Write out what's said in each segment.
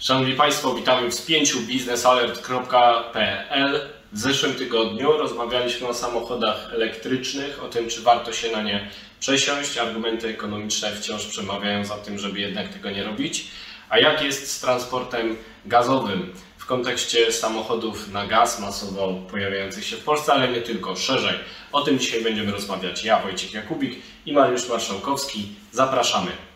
Szanowni Państwo, witamy w spięciu biznesalert.pl. W zeszłym tygodniu rozmawialiśmy o samochodach elektrycznych, o tym, czy warto się na nie przesiąść. Argumenty ekonomiczne wciąż przemawiają za tym, żeby jednak tego nie robić. A jak jest z transportem gazowym w kontekście samochodów na gaz masowo pojawiających się w Polsce, ale nie tylko, szerzej. O tym dzisiaj będziemy rozmawiać ja, Wojciech Jakubik i Mariusz Marszałkowski. Zapraszamy.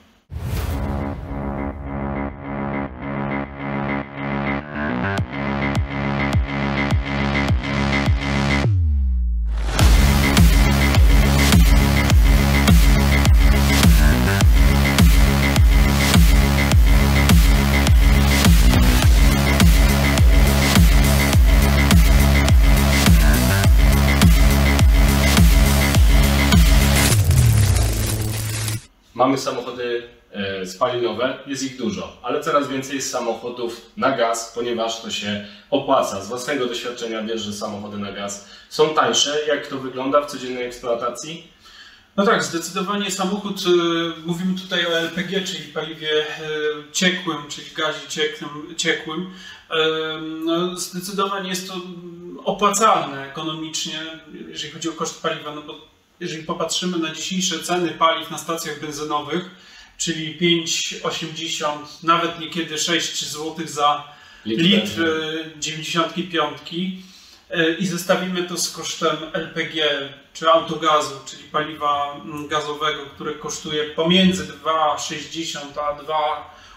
Mamy samochody e, spalinowe, jest ich dużo, ale coraz więcej jest samochodów na gaz, ponieważ to się opłaca. Z własnego doświadczenia wiesz, że samochody na gaz są tańsze. Jak to wygląda w codziennej eksploatacji? No tak, zdecydowanie samochód, y, mówimy tutaj o LPG, czyli paliwie y, ciekłym, czyli gazie ciekłym, ciekłym. No, zdecydowanie jest to opłacalne ekonomicznie, jeżeli chodzi o koszt paliwa, no bo jeżeli popatrzymy na dzisiejsze ceny paliw na stacjach benzynowych, czyli 5,80, nawet niekiedy 6 zł za Litr litr y, 95 y, i zestawimy to z kosztem LPG czy autogazu, czyli paliwa mm, gazowego, które kosztuje pomiędzy 2,60 a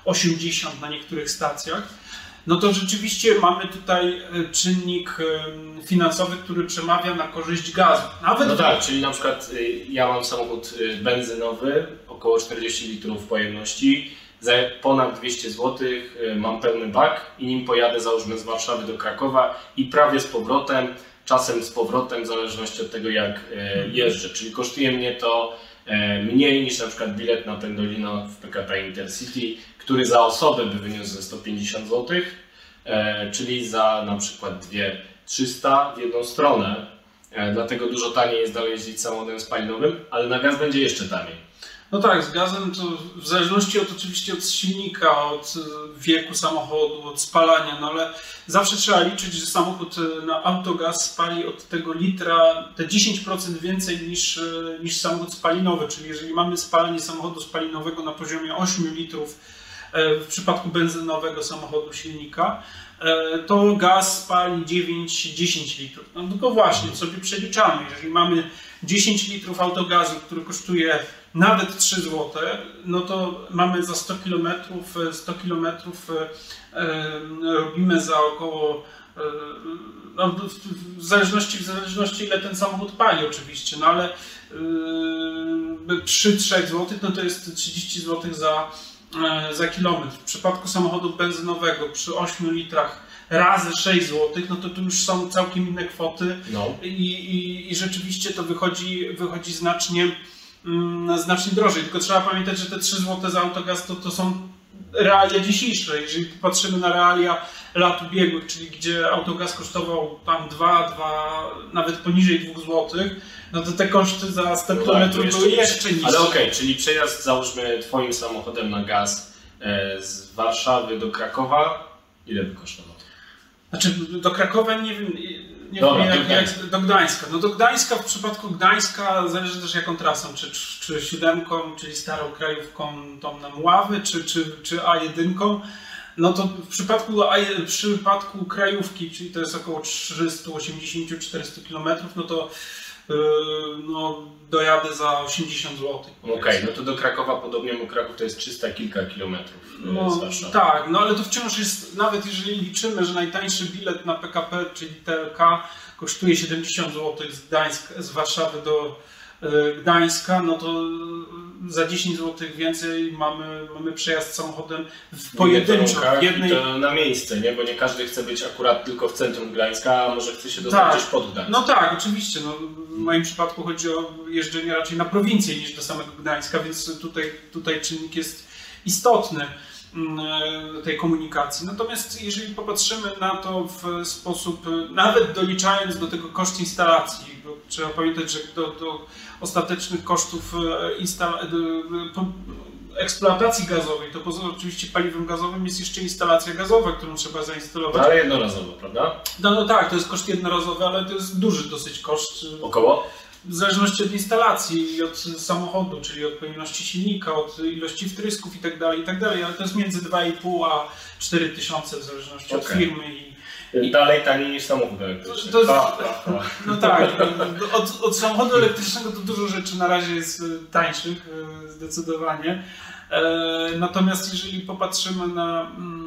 2,80 na niektórych stacjach, no to rzeczywiście mamy tutaj y, czynnik y, finansowy, który przemawia na korzyść gazu. Nawet No tak, czyli na przykład y, ja mam samochód benzynowy, około 40 litrów pojemności, za ponad 200 zł mam pełny bak i nim pojadę załóżmy z Warszawy do Krakowa i prawie z powrotem, czasem z powrotem, w zależności od tego jak y, jeżdżę. Czyli kosztuje mnie to mniej niż na przykład bilet na Pendolino w PKP Intercity, który za osobę by wyniósł ze 150 zł, e, czyli za na przykład 2300 w jedną stronę. E, Dlatego dużo taniej jest dalej jeździć samochodem spalinowym, ale na gaz będzie jeszcze taniej. No tak, z gazem to w zależności od oczywiście od silnika, od y, wieku samochodu, od spalania, no ale zawsze trzeba liczyć, że samochód y, na autogaz spali od tego litra te 10% więcej niż, y, niż samochód spalinowy, czyli jeżeli mamy spalanie samochodu spalinowego na poziomie 8 litrów w przypadku benzynowego samochodu silnika, to gaz spali 9-10 litrów. No tylko właśnie, sobie przeliczamy, jeżeli mamy 10 litrów autogazu, który kosztuje nawet 3 zł, no to mamy za 100 km, 100 km robimy za około e, no, w- zależności, w zależności ile ten samochód pali oczywiście, no ale yy, przy 3 zł no to jest 30 zł za, e, za kilometr. W przypadku samochodu benzynowego przy 8 litrach razy 6 zł, no to tu już są całkiem inne kwoty No. i, i, i rzeczywiście to wychodzi, wychodzi znacznie, znacznie drożej. Tylko trzeba pamiętać, że te 3 zł za autogaz to, to są realia dzisiejsze. Jeżeli patrzymy na realia lat ubiegłych, czyli gdzie autogaz kosztował tam 2, 2 nawet poniżej 2 zł, no to te koszty za 100 No tak, były jeszcze niższe. Ale okej, czyli przejazd załóżmy Twoim samochodem na gaz e, z Warszawy do Krakowa, ile by kosztował? Znaczy do Krakowa nie wiem, nie Dobra, jak, jak do Gdańska. No do Gdańska w przypadku Gdańska zależy też jaką trasą, czy, czy siódemką, czyli starą krajówką tą na Mławy, czy, czy, czy A1. No to w przypadku, w przypadku krajówki, czyli to jest około 380-400 km, no to no, dojadę za 80 zł. Okej, no to do Krakowa podobnie, bo Kraków to jest 300 kilka kilometrów z No, Warszawy. tak, no ale to wciąż jest, nawet jeżeli liczymy, że najtańszy bilet na PKP, czyli TLK, kosztuje 70 zł z, Gdańska, z Warszawy do e, Gdańska, no to za 10 zł więcej mamy, mamy przejazd samochodem w pojedynczo, w jednej... To na miejsce, nie? Bo nie każdy chce być akurat tylko w centrum Gdańska, a może chce się dostać Tak. gdzieś pod Gdańsk. No tak, oczywiście. No, w moim przypadku chodzi o jeżdżenie raczej na prowincję niż do samego Gdańska, więc tutaj, tutaj czynnik jest istotny tej komunikacji. Natomiast jeżeli popatrzymy na to w sposób, e, nawet doliczając do tego koszt instalacji, bo trzeba pamiętać, że do, do ostatecznych kosztów e, instala- e, po- eksploatacji gazowej, to poza oczywiście paliwem gazowym jest jeszcze instalacja gazowa, którą trzeba zainstalować. Ale jednorazowo, prawda? No, no tak, to jest koszt jednorazowy, ale to jest duży dosyć koszt. Około? W zależności od instalacji i od samochodu, czyli od pojemności silnika, od ilości wtrysków i tak dalej, i tak dalej, ale to jest między 2,5 a 4 tysiące w zależności od Okej. firmy i I dalej taniej niż samochód elektryczny. To ha. No tak, od, od samochodu elektrycznego to dużo rzeczy na razie jest e, tańszych, e, zdecydowanie. E, Natomiast jeżeli popatrzymy na mm,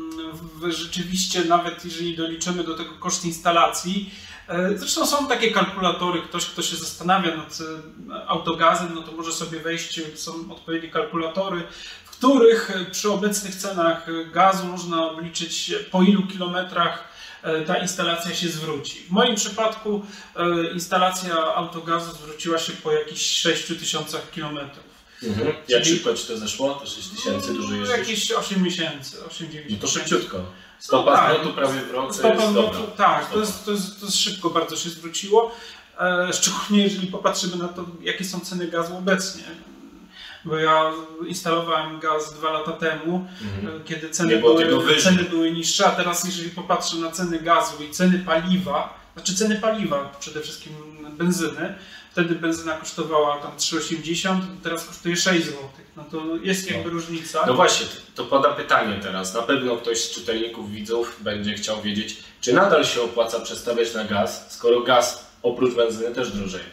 rzeczywiście, nawet jeżeli doliczymy do tego koszt instalacji, e, zresztą są takie kalkulatory, ktoś kto się zastanawia nad e, autogazem, no to może sobie wejść, są odpowiednie kalkulatory, w których e, przy obecnych cenach gazu można obliczyć po ilu kilometrach ta instalacja się zwróci. W moim przypadku instalacja autogazu zwróciła się po jakichś 6 tysiącach kilometrów. Mhm. Jak Czyli- szybko ci to zeszło? Te 6 tysięcy, dużo jeździsz? Jakieś 8 miesięcy, 8-9 No to szybciutko. Stopa tak. zwrotu prawie w rok to Stopa jest zwrotu, dobra. tak, to Stopa. jest, to, jest, to jest szybko bardzo się zwróciło. E, szczególnie jeżeli popatrzymy na to, jakie są ceny gazu obecnie. Bo ja instalowałem gaz dwa lata temu, Mhm. e, kiedy Nie ceny było tego były, wyżej. ceny były niższe, a teraz jeżeli popatrzę na ceny gazu i ceny paliwa, znaczy ceny paliwa, przede wszystkim benzyny, wtedy benzyna kosztowała tam 3,80, teraz kosztuje 6 zł. No to jest jakby No. różnica. No właśnie, to podam pytanie teraz. Na pewno ktoś z czytelników, widzów będzie chciał wiedzieć, czy nadal się opłaca przestawiać na gaz, skoro gaz oprócz benzyny też drożeje.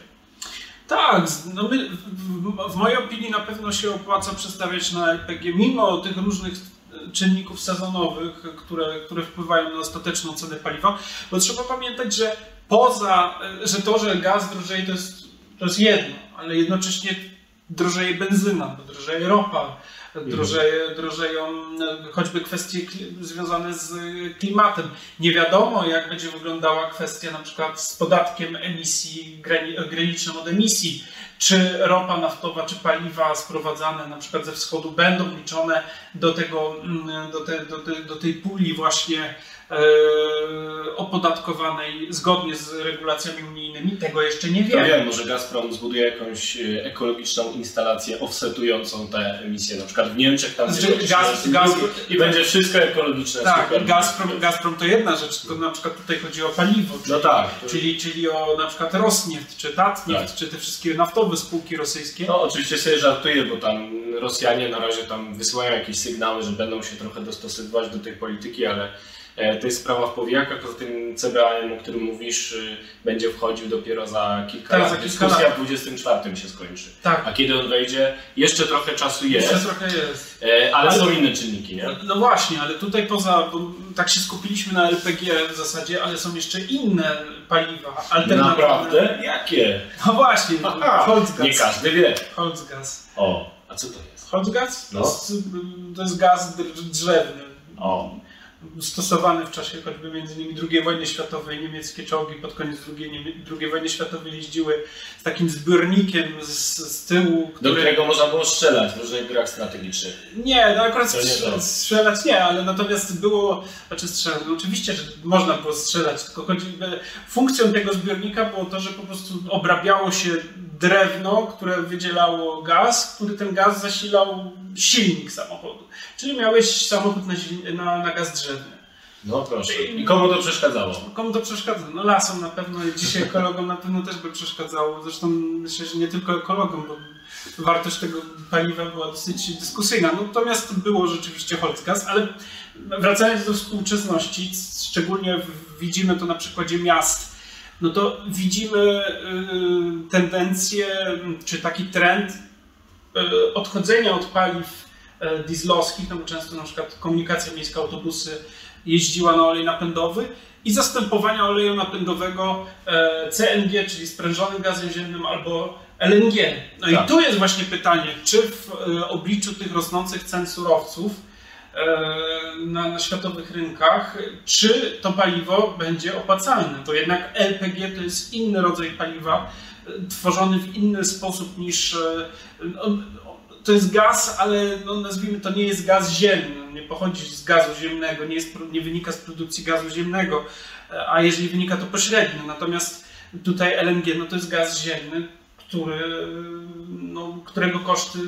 Tak, no my, w, w, mojej opinii na pewno się opłaca przestawiać na LPG, mimo tych różnych e, czynników sezonowych, które, które wpływają na ostateczną cenę paliwa, bo trzeba pamiętać, że poza, e, że to, że gaz drożeje to jest, to jest jedno, ale jednocześnie drożeje benzyna, drożeje ropa, drożeje, drożeją e, choćby kwestie związane z e, klimatem. Nie wiadomo, jak będzie wyglądała kwestia na przykład z podatkiem emisji, grani- granicznym od emisji. Czy ropa naftowa, czy paliwa sprowadzane na przykład ze wschodu będą liczone do, tego, mm, do, te, do, te, do tej puli właśnie opodatkowanej zgodnie z regulacjami unijnymi? Tego jeszcze nie To wiemy. wiem, może Gazprom zbuduje jakąś e, ekologiczną instalację offsetującą te emisje, na przykład w Niemczech tam Znaczy, gaz- gaz- i będzie wszystko ekologiczne. Tak. Gazprom, Gazprom to jedna rzecz, tylko na przykład tutaj chodzi o paliwo, czyli, No tak. czyli, czyli o na przykład Rosneft, czy Tatneft, Tak. czy te wszystkie naftowe spółki rosyjskie. No oczywiście sobie żartuję, bo tam Rosjanie na razie tam wysyłają jakieś sygnały, że będą się trochę dostosowywać do tej polityki, ale e, to jest sprawa w powijakach. Poza tym CBAM, o którym mówisz, y, będzie wchodził dopiero za kilka Tak, lat. za kilka Dyskusja lat. w 24 się skończy. Tak, A kiedy on wejdzie, jeszcze trochę czasu jest, jeszcze trochę jest. e, ale Ale- są inne czynniki, nie? No właśnie, ale tutaj poza, bo tak się skupiliśmy na LPG w zasadzie, ale są jeszcze inne paliwa alternatywne. Naprawdę? Jakie? No właśnie, Aha, Holzgas. nie każdy wie. Holzgas. O, a co to jest? Holzgas? No. To, jest, to jest gaz dr- drzewny. O, stosowany w czasie choćby między innymi II wojny światowej. Niemieckie czołgi pod koniec II, II wojny światowej jeździły z takim zbiornikiem z, z tyłu, do który... którego można było strzelać w różnych grach strategicznych. Nie, no akurat nie strzelać nie, ale natomiast było, znaczy strzelać, no oczywiście, że można było strzelać, tylko e, funkcją tego zbiornika było to, że po prostu obrabiało się drewno, które wydzielało gaz, który ten gaz zasilał silnik samochodu. Czyli miałeś samochód na, na, na gaz drzewny. No proszę. I komu to przeszkadzało? Komu to przeszkadza? No lasom na pewno, i dzisiaj ekologom na pewno też by przeszkadzało. Zresztą myślę, że nie tylko ekologom, bo wartość tego paliwa była dosyć dyskusyjna. Natomiast było rzeczywiście Holzgas, ale wracając do współczesności, szczególnie widzimy to na przykładzie miast, no to widzimy y, tendencję, czy taki trend y, odchodzenia od paliw dieslowskich, no bo często na przykład komunikacja miejska, autobusy jeździła na olej napędowy i zastępowania oleju napędowego e, CNG, czyli sprężonym gazem ziemnym albo LNG. No Tak. i tu jest właśnie pytanie, czy w e, obliczu tych rosnących cen surowców e, na, na światowych rynkach, czy to paliwo będzie opłacalne? Bo jednak LPG to jest inny rodzaj paliwa, e, tworzony w inny sposób niż. E, no, to jest gaz, ale no, nazwijmy to nie jest gaz ziemny, on nie pochodzi z gazu ziemnego, nie, jest, nie wynika z produkcji gazu ziemnego, e, a jeżeli wynika to pośrednio. Natomiast tutaj LNG no, to jest gaz ziemny, który, no, którego koszty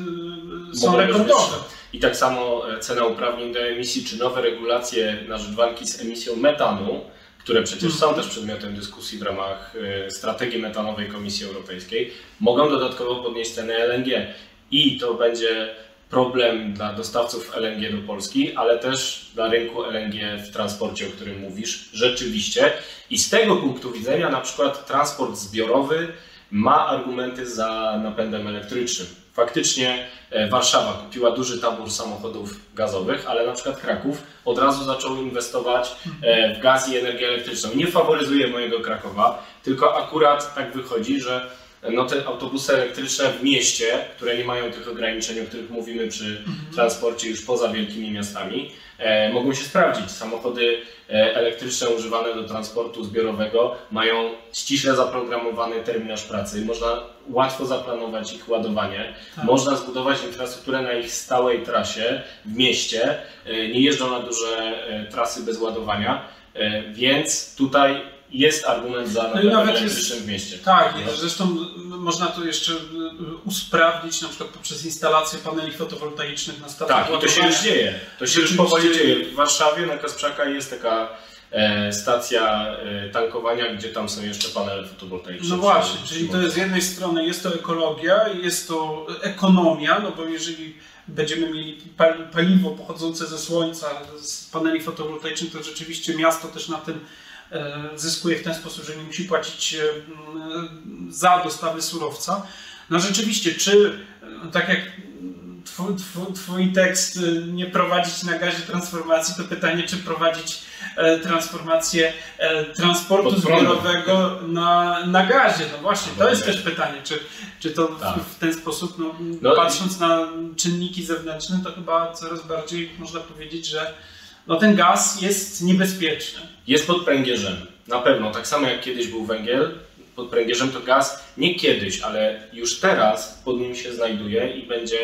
są Mogą być rekordowe. I tak samo e, cena uprawnień do emisji, czy nowe regulacje na rzecz walki z emisją metanu, które przecież są też przedmiotem dyskusji w ramach e, strategii metanowej Komisji Europejskiej, mogą dodatkowo podnieść ceny LNG. I to będzie problem dla dostawców LNG do Polski, ale też dla rynku LNG w transporcie, o którym mówisz, rzeczywiście. I z tego punktu widzenia na przykład transport zbiorowy ma argumenty za napędem elektrycznym. Faktycznie e, Warszawa kupiła duży tabor samochodów gazowych, ale na przykład Kraków od razu zaczął inwestować e, w gaz i energię elektryczną. Nie faworyzuje mojego Krakowa, tylko akurat tak wychodzi, że no te autobusy elektryczne w mieście, które nie mają tych ograniczeń, o których mówimy przy transporcie już poza wielkimi miastami, e, mogą się sprawdzić. Samochody e, elektryczne używane do transportu zbiorowego mają ściśle zaprogramowany terminarz pracy. Można łatwo zaplanować ich ładowanie. Tak. Można zbudować infrastrukturę na ich stałej trasie w mieście. E, nie jeżdżą na duże e, trasy bez ładowania, e, więc tutaj jest argument za No i nawet jest- w mieście. Tak, No. zresztą y, można to jeszcze y, usprawnić na przykład poprzez instalację paneli fotowoltaicznych na stacjach Tak, i to się już dzieje. To się już powoli dzieje. W Warszawie na Kasprzaka jest taka e, stacja e, tankowania, gdzie tam są jeszcze panele fotowoltaiczne. No właśnie, czy czyli to jest z jednej strony jest to ekologia, jest to ekonomia, no bo jeżeli będziemy mieli pal- paliwo pochodzące ze słońca, z paneli fotowoltaicznych, to rzeczywiście miasto też na tym zyskuje w ten sposób, że nie musi płacić e, za dostawy surowca. No rzeczywiście, czy e, tak jak twój, twój, twój tekst e, nie prowadzić na gazie transformacji, to pytanie, czy prowadzić e, transformację e, transportu zbiorowego na, na gazie. No właśnie, to jest też pytanie, czy, czy to w, Tak. w ten sposób, no, No i- patrząc na czynniki zewnętrzne, to chyba coraz bardziej można powiedzieć, że no, ten gaz jest niebezpieczny. Jest pod pręgierzem. Na pewno. Tak samo jak kiedyś był węgiel, pod pręgierzem to gaz. Nie kiedyś, ale już teraz pod nim się znajduje i będzie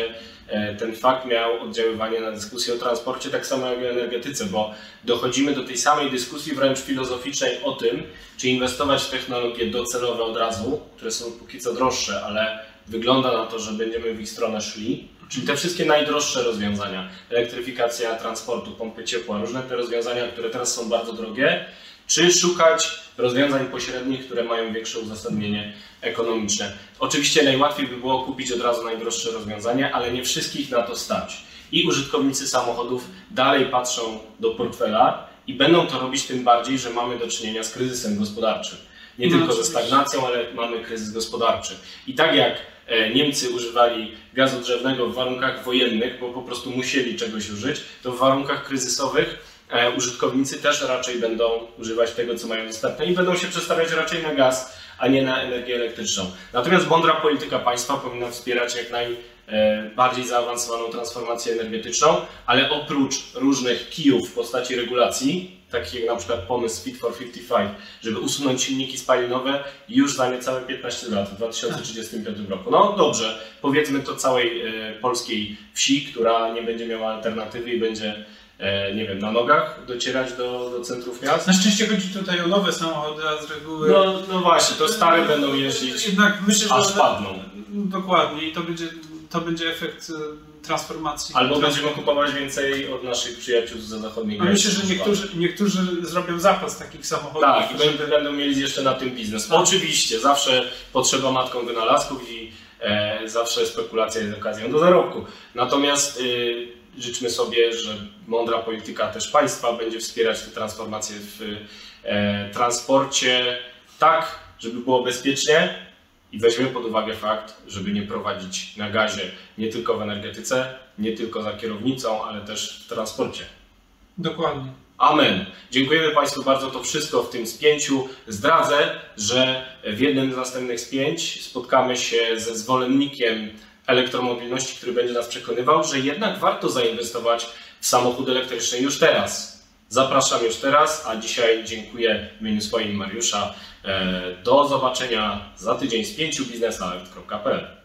e, ten fakt miał oddziaływanie na dyskusję o transporcie, tak samo jak o energetyce, bo dochodzimy do tej samej dyskusji wręcz filozoficznej o tym, czy inwestować w technologie docelowe od razu, które są póki co droższe, ale wygląda na to, że będziemy w ich stronę szli. Czyli te wszystkie najdroższe rozwiązania, elektryfikacja transportu, pompy ciepła, różne te rozwiązania, które teraz są bardzo drogie, czy szukać rozwiązań pośrednich, które mają większe uzasadnienie ekonomiczne. Oczywiście najłatwiej by było kupić od razu najdroższe rozwiązania, ale nie wszystkich na to stać. I użytkownicy samochodów dalej patrzą do portfela i będą to robić tym bardziej, że mamy do czynienia z kryzysem gospodarczym. Nie No, tylko ze stagnacją, ale mamy kryzys gospodarczy. I tak jak e, Niemcy używali gazu drzewnego w warunkach wojennych, bo po prostu musieli czegoś użyć, to w warunkach kryzysowych e, użytkownicy też raczej będą używać tego, co mają dostępne i będą się przestawiać raczej na gaz, a nie na energię elektryczną. Natomiast mądra polityka państwa powinna wspierać jak najbardziej zaawansowaną transformację energetyczną, ale oprócz różnych kijów w postaci regulacji, takich jak na przykład pomysł Fit for 55, żeby usunąć silniki spalinowe już za niecałe 15 lat, w 2035 roku. No dobrze, powiedzmy to całej e, polskiej wsi, która nie będzie miała alternatywy i będzie, e, nie wiem, na nogach docierać do, do centrów miast. Na szczęście chodzi tutaj o nowe samochody, a z reguły... No, no właśnie, to stare będą jeździć, Jednak myślę, aż padną. Dokładnie i to będzie, to będzie efekt e, transformacji. Albo będziemy kupować więcej od naszych przyjaciół za zachodniej A myślę, granicy. że niektórzy, niektórzy zrobią zapas takich samochodów. Tak, i żeby- będą, mieli jeszcze na tym biznes. Tak. Oczywiście, zawsze potrzeba matką wynalazków i e, zawsze spekulacja jest okazją do zarobku. Natomiast y, życzmy sobie, że mądra polityka też państwa będzie wspierać tę transformację w e, transporcie tak, żeby było bezpiecznie i weźmy pod uwagę fakt, żeby nie prowadzić na gazie nie tylko w energetyce, nie tylko za kierownicą, ale też w transporcie. Dokładnie. Amen. Dziękujemy Państwu bardzo. To wszystko w tym spięciu. Zdradzę, że w jednym z następnych spięć spotkamy się ze zwolennikiem elektromobilności, który będzie nas przekonywał, że jednak warto zainwestować w samochód elektryczny już teraz. Zapraszam już teraz, a dzisiaj dziękuję w imieniu swoim Mariusza. E, Do zobaczenia za tydzień z pięciu biznesalert.pl